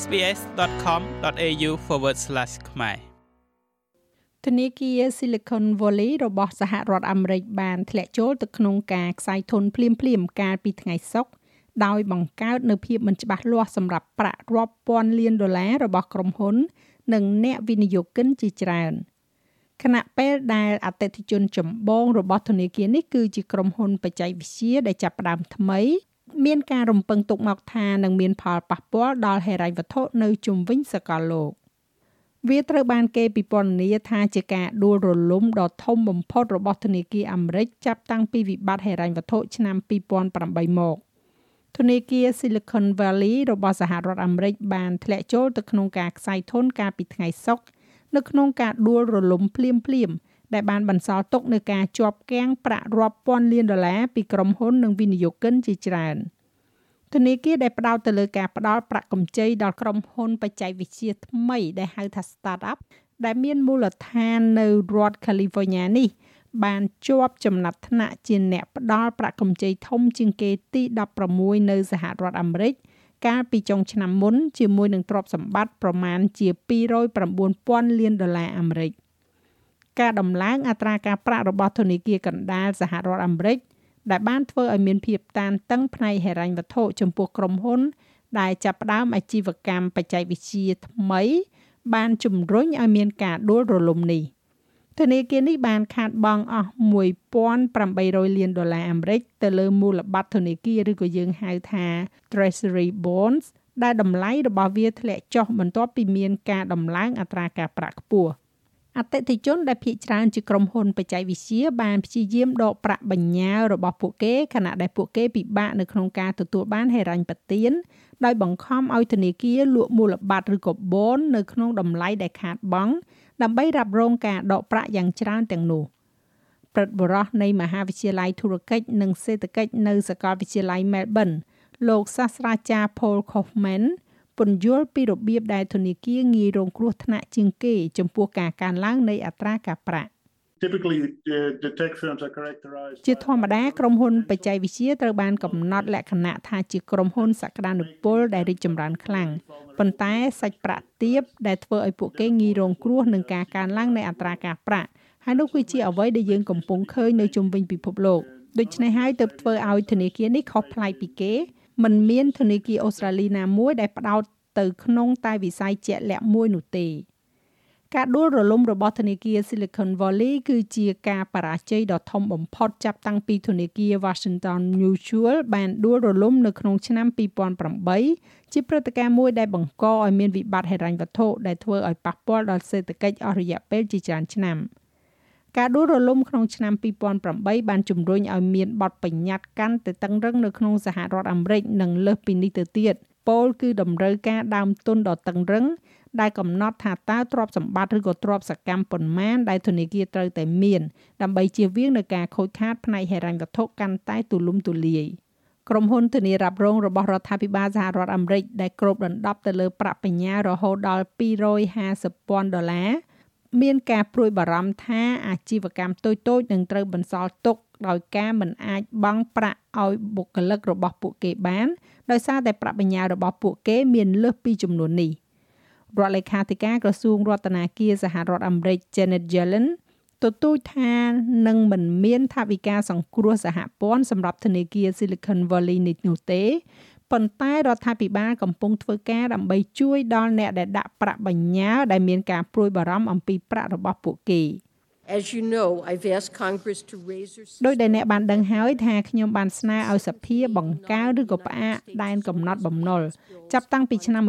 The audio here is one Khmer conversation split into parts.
sbs.com.au/ ខ្មែរធនាគារ Silicon Valley របស់សហរដ្ឋអាមេរិកបានធ្លាក់ចូលទៅក្នុងការខ្សែធនភ្លាមៗកាលពីថ្ងៃសុក្រដោយបង្កើតនូវភាពមិនច្បាស់លាស់សម្រាប់ប្រាក់រាប់ពាន់លានដុល្លាររបស់ក្រុមហ៊ុន និងអ្នកវិនិយោគិនជាច្រើនខណៈពេលដែលអតិថិជនចម្បងរបស់ធនាគារនេះគឺជាក្រុមហ៊ុនបច្ចេកវិទ្យាដែលចាប់ផ្ដើមថ្មី មានការរំពឹងទុកមកថានឹងមានផលប៉ះពាល់ដល់ហិរញ្ញវត្ថុនៅជុំវិញសកលលោកវាត្រូវបានគេពិពណ៌នាថាជាការដួលរលំដ៏ធំបំផុតរបស់ធនាគារអាមេរិកចាប់តាំងពីវិបត្តិហិរញ្ញវត្ថុឆ្នាំ2008មកធនាគារ Silicon Valley របស់សហរដ្ឋអាមេរិកបានធ្លាក់ចូលទៅក្នុងការខ្សែធនកាលពីថ្ងៃសុក្រនៅក្នុងការដួលរលំភ្លាមភ្លាម ដែលបានបន្សល់ទុកនៅការជាប់គាំងប្រាក់រាប់ពាន់លានដុល្លារពីក្រុមហ៊ុននិងវិនិយោគិនជាច្រើនធនាគារដែលផ្ដោតទៅលើការផ្ដល់ប្រាក់កម្ចីដល់ក្រុមហ៊ុនបច្ចេកវិទ្យាថ្មីដែលហៅថា Startup ដែលមានមូលដ្ឋាននៅរដ្ឋ California នេះ បានជាប់ចំណាត់ថ្នាក់ជាអ្នកផ្ដល់ប្រាក់កម្ចីធំជាងគេទី16នៅសហរដ្ឋអាមេរិកកាលពីចុងឆ្នាំមុនជាមួយនឹងទ្រព្យសម្បត្តិប្រមាណជា209,000លានដុល្លារអាមេរិក ការដំឡើងអត្រាការប្រាក់របស់ធនាគារកណ្ដាលសហរដ្ឋអាមេរិកដែលបានធ្វើឲ្យមានភាពតានតឹងផ្នែកហិរញ្ញវត្ថុចំពោះក្រុមហ៊ុន ដែលចាប់ផ្ដើមអាជីវកម្មបច្ចេកវិទ្យាថ្មី បានជំរុញឲ្យមានការដួលរលំនេះធនាគារនេះបានខាតបង់អស់1800លានដុល្លារអាមេរិកទៅលើមូលបត្រធនាគារឬក៏យើងហៅថា Treasury Bonds ដែលតម្លៃរបស់វាធ្លាក់ចុះបន្ទាប់ពីមានការដំឡើងអត្រាការប្រាក់ខ្ពស់ អតិថិជនដែលភាគច្រើនជាក្រុមហ៊ុនបច្ចេកវិទ្យាបានព្យាយាមដកប្រាក់បញ្ញើរបស់ពួកគេខណៈដែលពួកគេពិបាកនៅក្នុងការទទួលបានហិរញ្ញប្បទានដោយបង្ខំឲ្យធនាគារលក់មូលបត្រឬក៏ bond នៅក្នុងតម្លៃដែលខាតបង់ដើម្បីរ៉ាប់រងការដកប្រាក់យ៉ាងច្រើនទាំងនោះព្រឹទ្ធបុរសនៃមហាវិទ្យាល័យធុរកិច្ចនិងសេដ្ឋកិច្ចនៅសាកលវិទ្យាល័យ Melbourne លោកសាស្ត្រាចារ្យ Paul Kaufman ពន្យល់ពីរបៀបដែលធនាគារងាយរងគ្រោះថ្នាក់ជាងគេ ចំពោះការកើនឡើងនៃអត្រាការប្រាក់ Typically the tech firms are characterized ជាធម្មតាក្រុមហ៊ុនបច្ចេកវិទ្យាត្រូវបានកំណត់លក្ខណៈថាជាក្រុមហ៊ុនសក្តានុពលដែលរីកចម្រើនខ្លាំងប៉ុន្តែសាច់ប្រាក់ទាបដែលធ្វើឲ្យពួកគេងាយរងគ្រោះនឹងការកើនឡើងនៃអត្រាការប្រាក់ហើយនោះគឺជាអ្វីដែលយើងកំពុងឃើញនៅជុំវិញពិភពលោកដូច្នេះហើយទើបធ្វើឲ្យធនាគារនេះខុសប្លែកពីគេ มันមានធនាគារអូស្ត្រាលីណាមួយដែលផ្ដោតទៅក្នុងតែវិស័យជាក់លាក់មួយនោះទេការដួលរលំរបស់ធនាគារ Silicon Valley គឺជាការបរាជ័យដ៏ធំបំផុតចាប់តាំងពីធនាគារ Washington Mutual បានដួលរលំនៅក្នុងឆ្នាំ2008ជាព្រឹត្តិការណ៍មួយដែលបង្កឲ្យមានវិបត្តិហិរញ្ញវត្ថុដែលធ្វើឲ្យប៉ះពាល់ដល់សេដ្ឋកិច្ចអស់រយៈពេលជាច្រើនឆ្នាំ ការដួលរលំក្នុងឆ្នាំ2008បានជំរុញឲ្យមានបទបញ្ញត្តិកាន់តែតឹងរឹងនៅក្នុងសហរដ្ឋអាមេរិកនិងលើសពីនេះទៅទៀតពោលគឺតម្រូវការដើមទុនដ៏តឹងរឹងដែលកំណត់ថាតើទ្រព្យសម្បត្តិឬក៏ទ្រព្យសកម្មប៉ុន្មានដែលធនាគារត្រូវតែមានដើម្បីជៀសវាងនឹងការខូចខាតផ្នែកហិរញ្ញវត្ថុកាន់តែទូលំទូលាយក្រុមហ៊ុនធានារ៉ាប់រងរបស់រដ្ឋាភិបាលសហរដ្ឋអាមេរិកដែលគ្របដណ្ដប់ទៅលើប្រាក់បញ្ញើរហូតដល់250,000ដុល្លារ មានការព្រួយបារម្ភថាអាជីវកម្មតូចៗនឹងត្រូវបន្សល់ទុកដោយការមិនអាចបង់ប្រាក់ឲ្យបុគ្គលិករបស់ពួកគេបានដោយសារតែប្រាក់បញ្ញើរបស់ពួកគេមានលើសពីចំនួននេះរដ្ឋលេខាធិការក្រសួងរដ្ឋាភិបាលសហរដ្ឋអាមេរិក Janet Yellen ទទូចថានឹងមិនមានថាវិការសង្គ្រោះសហព័ន្ធសម្រាប់ធនាគារ Silicon Valley នេះនោះទេ ប៉ុន្តែរដ្ឋាភិបាលកំពុងធ្វើការដើម្បីជួយដល់អ្នកដែលដាក់ប្រាក់បញ្ញើដែលមានការព្រួយបារម្ភអំពីប្រាក់របស់ពួកគេ។ As you know, I've asked Congress to raise their ដោយដែលអ្នកបានដឹងហើយថាខ្ញុំបានស្នើឲ្យសភាបង្កើនឬក៏ផ្អាកដែនកំណត់បំណុលចាប់តាំងពីឆ្នាំ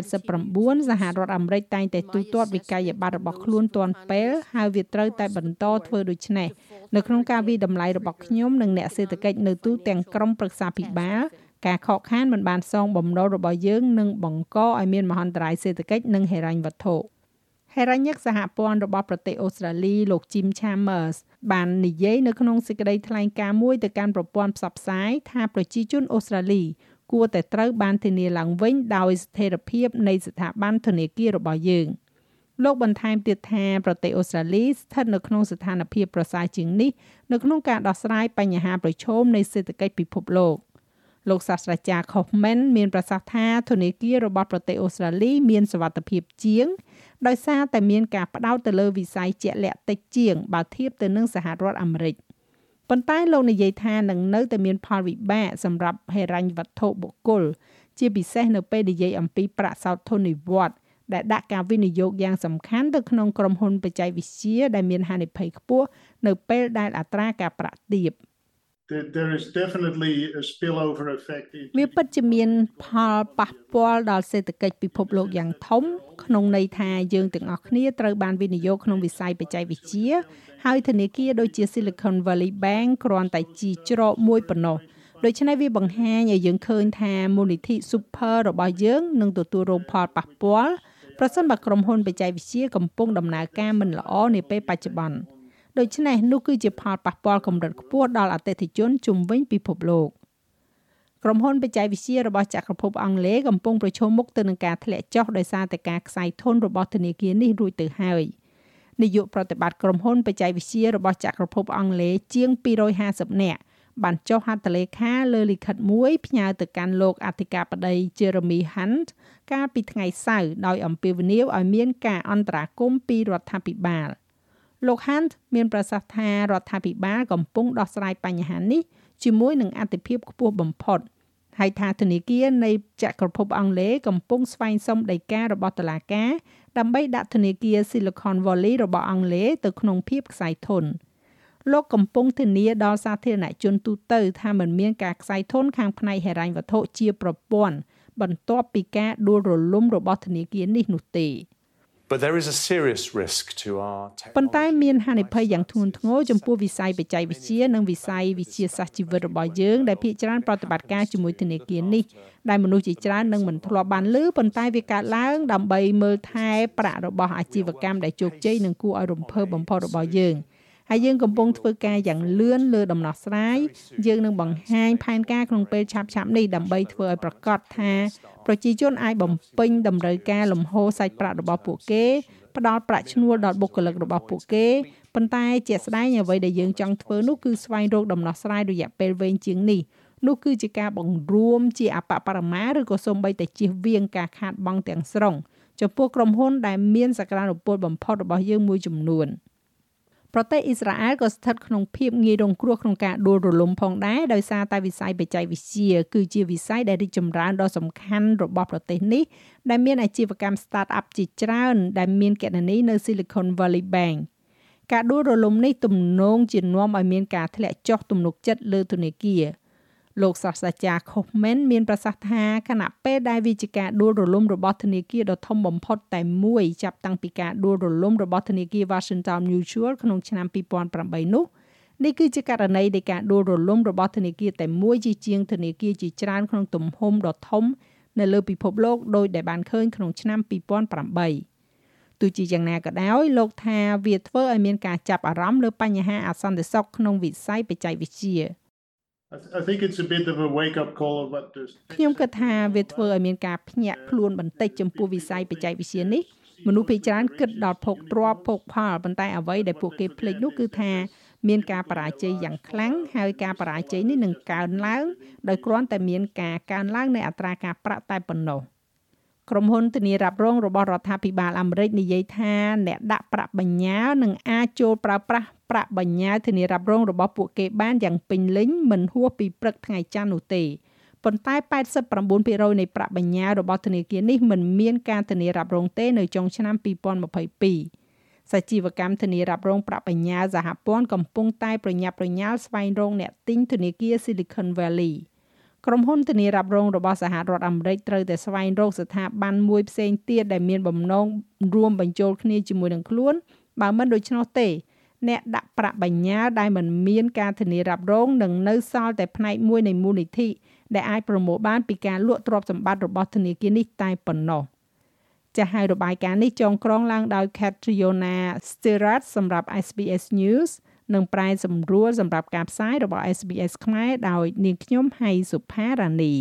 1789សហរដ្ឋអាមេរិកតែងតែទូទាត់វិក័យប័ត្ររបស់ខ្លួនទាន់ពេលហើយវាត្រូវតែបន្តធ្វើដូច្នេះនៅក្នុងការវិតម្លៃរបស់ខ្ញុំនិងអ្នកសេដ្ឋកិច្ចនៅទូទាំងក្រមប្រឹក្សាភិបាល ការខកខានមិនបានសងបំណុលរបស់យើងនឹងបង្កឲ្យមានមហន្តរាយសេដ្ឋកិច្ចនិងហិរញ្ញវត្ថុ។ហេរញ្ញិកសហព័ន្ធរបស់ប្រទេសអូស្ត្រាលីលោក Jim Chambers បាននិយាយនៅក្នុងសេចក្តីថ្លែងការណ៍មួយទៅកាន់ប្រព័ន្ធផ្សព្វផ្សាយថាប្រជាជនអូស្ត្រាលីគួរតែត្រូវបានធានាឡើងវិញដោយស្ថិរភាពនៃស្ថាប័នធនាគាររបស់យើងលោកបន្ថែមទៀតថាប្រទេសអូស្ត្រាលីស្ថិតនៅក្នុងស្ថានភាពប្រសើរជាងនេះនៅក្នុងការដោះស្រាយបញ្ហាប្រឈមនៃសេដ្ឋកិច្ចពិភពលោក លោកសាស្ត្រាចារ្យ Kaufman មានប្រសាសន៍ថាធនាគាររបស់ប្រទេសអូស្ត្រាលីមានសវត្ថិភាពជាង ដោយសារតែមានការផ្ដោតទៅលើវិស័យជាក់លាក់តិចជាងបើធៀបទៅនឹងសហរដ្ឋអាមេរិកប៉ុន្តែលោកនិយាយថានឹងនៅតែមានផលវិបាកសម្រាប់ហិរញ្ញវត្ថុបុគ្គលជាពិសេសនៅពេលនិយាយអំពីប្រាក់សោធននិវត្តន៍ដែលដាក់ការវិនិយោគយ៉ាងសំខាន់ទៅក្នុងក្រុមហ៊ុនបច្ចេកវិទ្យាដែលមានហានិភ័យខ្ពស់នៅពេលដែលអត្រាការប្រាក់ទាប there is definitely a spillover effect វាពិតជាមាន ផលប៉ះពាល់ដល់សេដ្ឋកិច្ចពិភពលោកយ៉ាងធំ ក្នុងន័យថាយើងទាំងអស់គ្នាត្រូវបានវិនិយោគក្នុងវិស័យបច្ចេកវិទ្យាហើយធនាគារដូចជា Silicon Valley Bank គ្រាន់តែជីច្រកមួយប៉ុណ្ណោះដូច្នេះវាបង្ហាញឲ្យយើងឃើញថាមូលនិធិ Super របស់យើងនឹងទទួលរងផលប៉ះពាល់ប្រសិនបើក្រុមហ៊ុនបច្ចេកវិទ្យាកំពុងដំណើរការមិនល្អនាពេលបច្ចុប្បន្ន ដូច្នេះនោះគឺជាផលប៉ះពាល់កម្រិតខ្ពស់ដល់អតិថិជនជុំវិញពិភពលោកក្រុមហ៊ុនបច្ចេកវិទ្យារបស់ចក្រភពអង់គ្លេសកំពុងប្រឈមមុខទៅនឹងការធ្លាក់ចុះដោយសារតែការខ្សែធនរបស់ធនាគារនេះរួចទៅហើយនាយកប្រតិបត្តិក្រុមហ៊ុនបច្ចេកវិទ្យារបស់ចក្រភពអង់គ្លេសជាង250នាក់បានចុះហត្ថលេខាលើលិខិតមួយផ្ញើទៅកាន់លោកអធិការបតី Jeremy Hunt កាលពីថ្ងៃសៅរ៍ដោយអំពាវនាវឲ្យមានការអន្តរាគមន៍ពីរដ្ឋាភិបាល លោក Hunt មានប្រសាសន៍ថារដ្ឋាភិបាលកំពុងដោះស្រាយបញ្ហានេះជាមួយនឹងអតិភិបខ្ពស់បំផុតហើយថាធនាគារនៃចក្រភពអង់គ្លេសកំពុងស្វែងសុំដីការបស់តុលាការដើម្បីដាក់ធនាគារ Silicon Valley របស់អង់គ្លេសទៅក្នុងភាពខ្សែធនលោកកំពុងធានាដល់សាធារណជនទូទៅថាมันមានការខ្សែធនខាងផ្នែកហិរញ្ញវត្ថុជាប្រព័ន្ធបន្ទាប់ពីការដួលរលំរបស់ធនាគារនេះនោះទេ ប៉ុន្តែមានហានិភ័យយ៉ាងធ្ងន់ធ្ងរចំពោះវិស័យបច្ចេកវិទ្យានិងវិស័យវិទ្យាសាស្ត្រជីវិតរបស់យើងដែលភាគច្រើនប្រតិបត្តិការជាមួយធនាគារនេះដែលមនុស្សជាច្រើននឹងមិនធ្លាប់បានឮប៉ុន្តែវាកើតឡើងដើម្បីមើលថែប្រាក់របស់អាជីវកម្មដែលជោគជ័យនិងគួរឲ្យរំភើបបំផុតរបស់យើង ហើយយើងកំពុងធ្វើការយ៉ាងលឿនលើដំណោះស្រាយយើងនឹងបង្ហាញផែនការក្នុងពេលឆាប់ៗនេះដើម្បីធ្វើឲ្យប្រកាសថាប្រជាជនអាចបំពេញតម្រូវការលំហូរសាច់ប្រាក់របស់ពួកគេផ្ដល់ប្រាក់ឈ្នួលដល់បុគ្គលិករបស់ពួកគេប៉ុន្តែជាក់ស្ដែងអ្វីដែលយើងចង់ធ្វើនោះគឺស្វែងរកដំណោះស្រាយរយៈពេលវែងជាងនេះនោះគឺជាការបង្រួមជាអបបរមាឬក៏សូម្បីតែជៀសវាងការខាតបង់ទាំងស្រុងចំពោះក្រុមហ៊ុនដែលមានសក្តានុពលបំផុតរបស់យើងមួយចំនួន។ ប្រទេសអ៊ីស្រាអែលក៏ស្ថិតក្នុងភាពងាយរងគ្រោះក្នុងការដួលរលំផងដែរដោយសារតែវិស័យបច្ចេកវិទ្យាគឺជាវិស័យដែលរីកចម្រើនដ៏សំខាន់របស់ប្រទេសនេះដែលមានអាជីវកម្ម Start-up ជាច្រើន ដែលមានគណនីនៅ Silicon Valley Bank ការដួលរលំនេះទំនងជានាំឲ្យមានការធ្លាក់ចុះទំនុកចិត្តលើធនាគារ លោកសាស្ត្រាចារ្យ Kaufman មានប្រសាសន៍ថាគណៈពេលដែលវិជាការដួលរលំរបស់ធនាគារដ៏ធំបំផុតតែមួយចាប់តាំងពីការដួលរលំរបស់ធនាគារ Washington Mutual ក្នុងឆ្នាំ2008នោះនេះគឺជាករណីនៃការដួលរលំរបស់ធនាគារតែមួយជាជាងធនាគារជាច្រើនក្នុងទំហំដ៏ធំនៅលើពិភពលោកដោយដែលបានឃើញក្នុងឆ្នាំ2008ទោះជាយ៉ាងណាក៏ដោយលោកថាវាធ្វើឲ្យមានការចាប់អារម្មណ៍លើបញ្ហាអសន្តិសុខក្នុងវិស័យបច្ចេកវិទ្យា I think it's a bit of a wake up call of what this ខ្ញុំគិតថាវាធ្វើឲ្យមានការភ្ញាក់ខ្លួនបន្តិចចំពោះវិស័យបច្ចេកវិទ្យានេះមនុស្សភាគច្រើនគិតដល់ភោគទ្រព្យភោគផលប៉ុន្តែអ្វីដែលពួកគេភ្លេចនោះគឺថាមានការបរាជ័យយ៉ាងខ្លាំងហើយការបរាជ័យនេះនឹងកើនឡើងដោយគ្រាន់តែមានការកើនឡើងនៃអត្រាការប្រាក់តែប៉ុណ្ណោះ។ ក្រុមហ៊ុនធានារ៉ាប់រងរបស់រដ្ឋាភិបាលអាមេរិកនិយាយថាអ្នកដាក់ប្រាក់បញ្ញើនឹងអាចចូលប្រើប្រាស់ប្រាក់បញ្ញើធានារ៉ាប់រងរបស់ពួកគេបានយ៉ាងពេញលេញមិនហួសពីព្រឹកថ្ងៃច័ន្ទនោះទេប៉ុន្តែ89%នៃប្រាក់បញ្ញើរបស់ធនាគារនេះមិនមានការធានារ៉ាប់រងទេនៅចុងឆ្នាំ2022សាជីវកម្មធានារ៉ាប់រងប្រាក់បញ្ញើសហព័ន្ធកំពុងតែប្រញាប់ប្រញាល់ស្វែងរកអ្នកទិញធនាគារ Silicon Valley ។ ក្រុមហ៊ុនធានារ៉ាប់រងរបស់សហរដ្ឋអាមេរិកត្រូវតែស្វែងរកស្ថាប័នមួយផ្សេងទៀតដែលមានបំណងរួមបញ្ចូលគ្នាជាមួយនឹងខ្លួនបើមិនដូច្នោះទេអ្នកដាក់ប្រាក់បញ្ញើដែលមិនមានការធានារ៉ាប់រងនឹងនៅសល់តែផ្នែកមួយនៃមូលនិធិដែលអាចប្រមូលបានពីការលក់ទ្រព្យសម្បត្តិរបស់ធនាគារនេះតែប៉ុណ្ណោះចាស់ហើយរបាយការណ៍នេះចងក្រងឡើងដោយ Catriona Stirat សម្រាប់ SBS News និងប្រែសម្រួលសម្រាប់ការផ្សាយរបស់ SBS ខ្មែរដោយនាងខ្ញុំហៃសុផារ៉ានី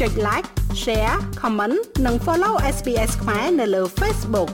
ចុច like share comment និង follow SBS ខ្មែរនៅលើ Facebook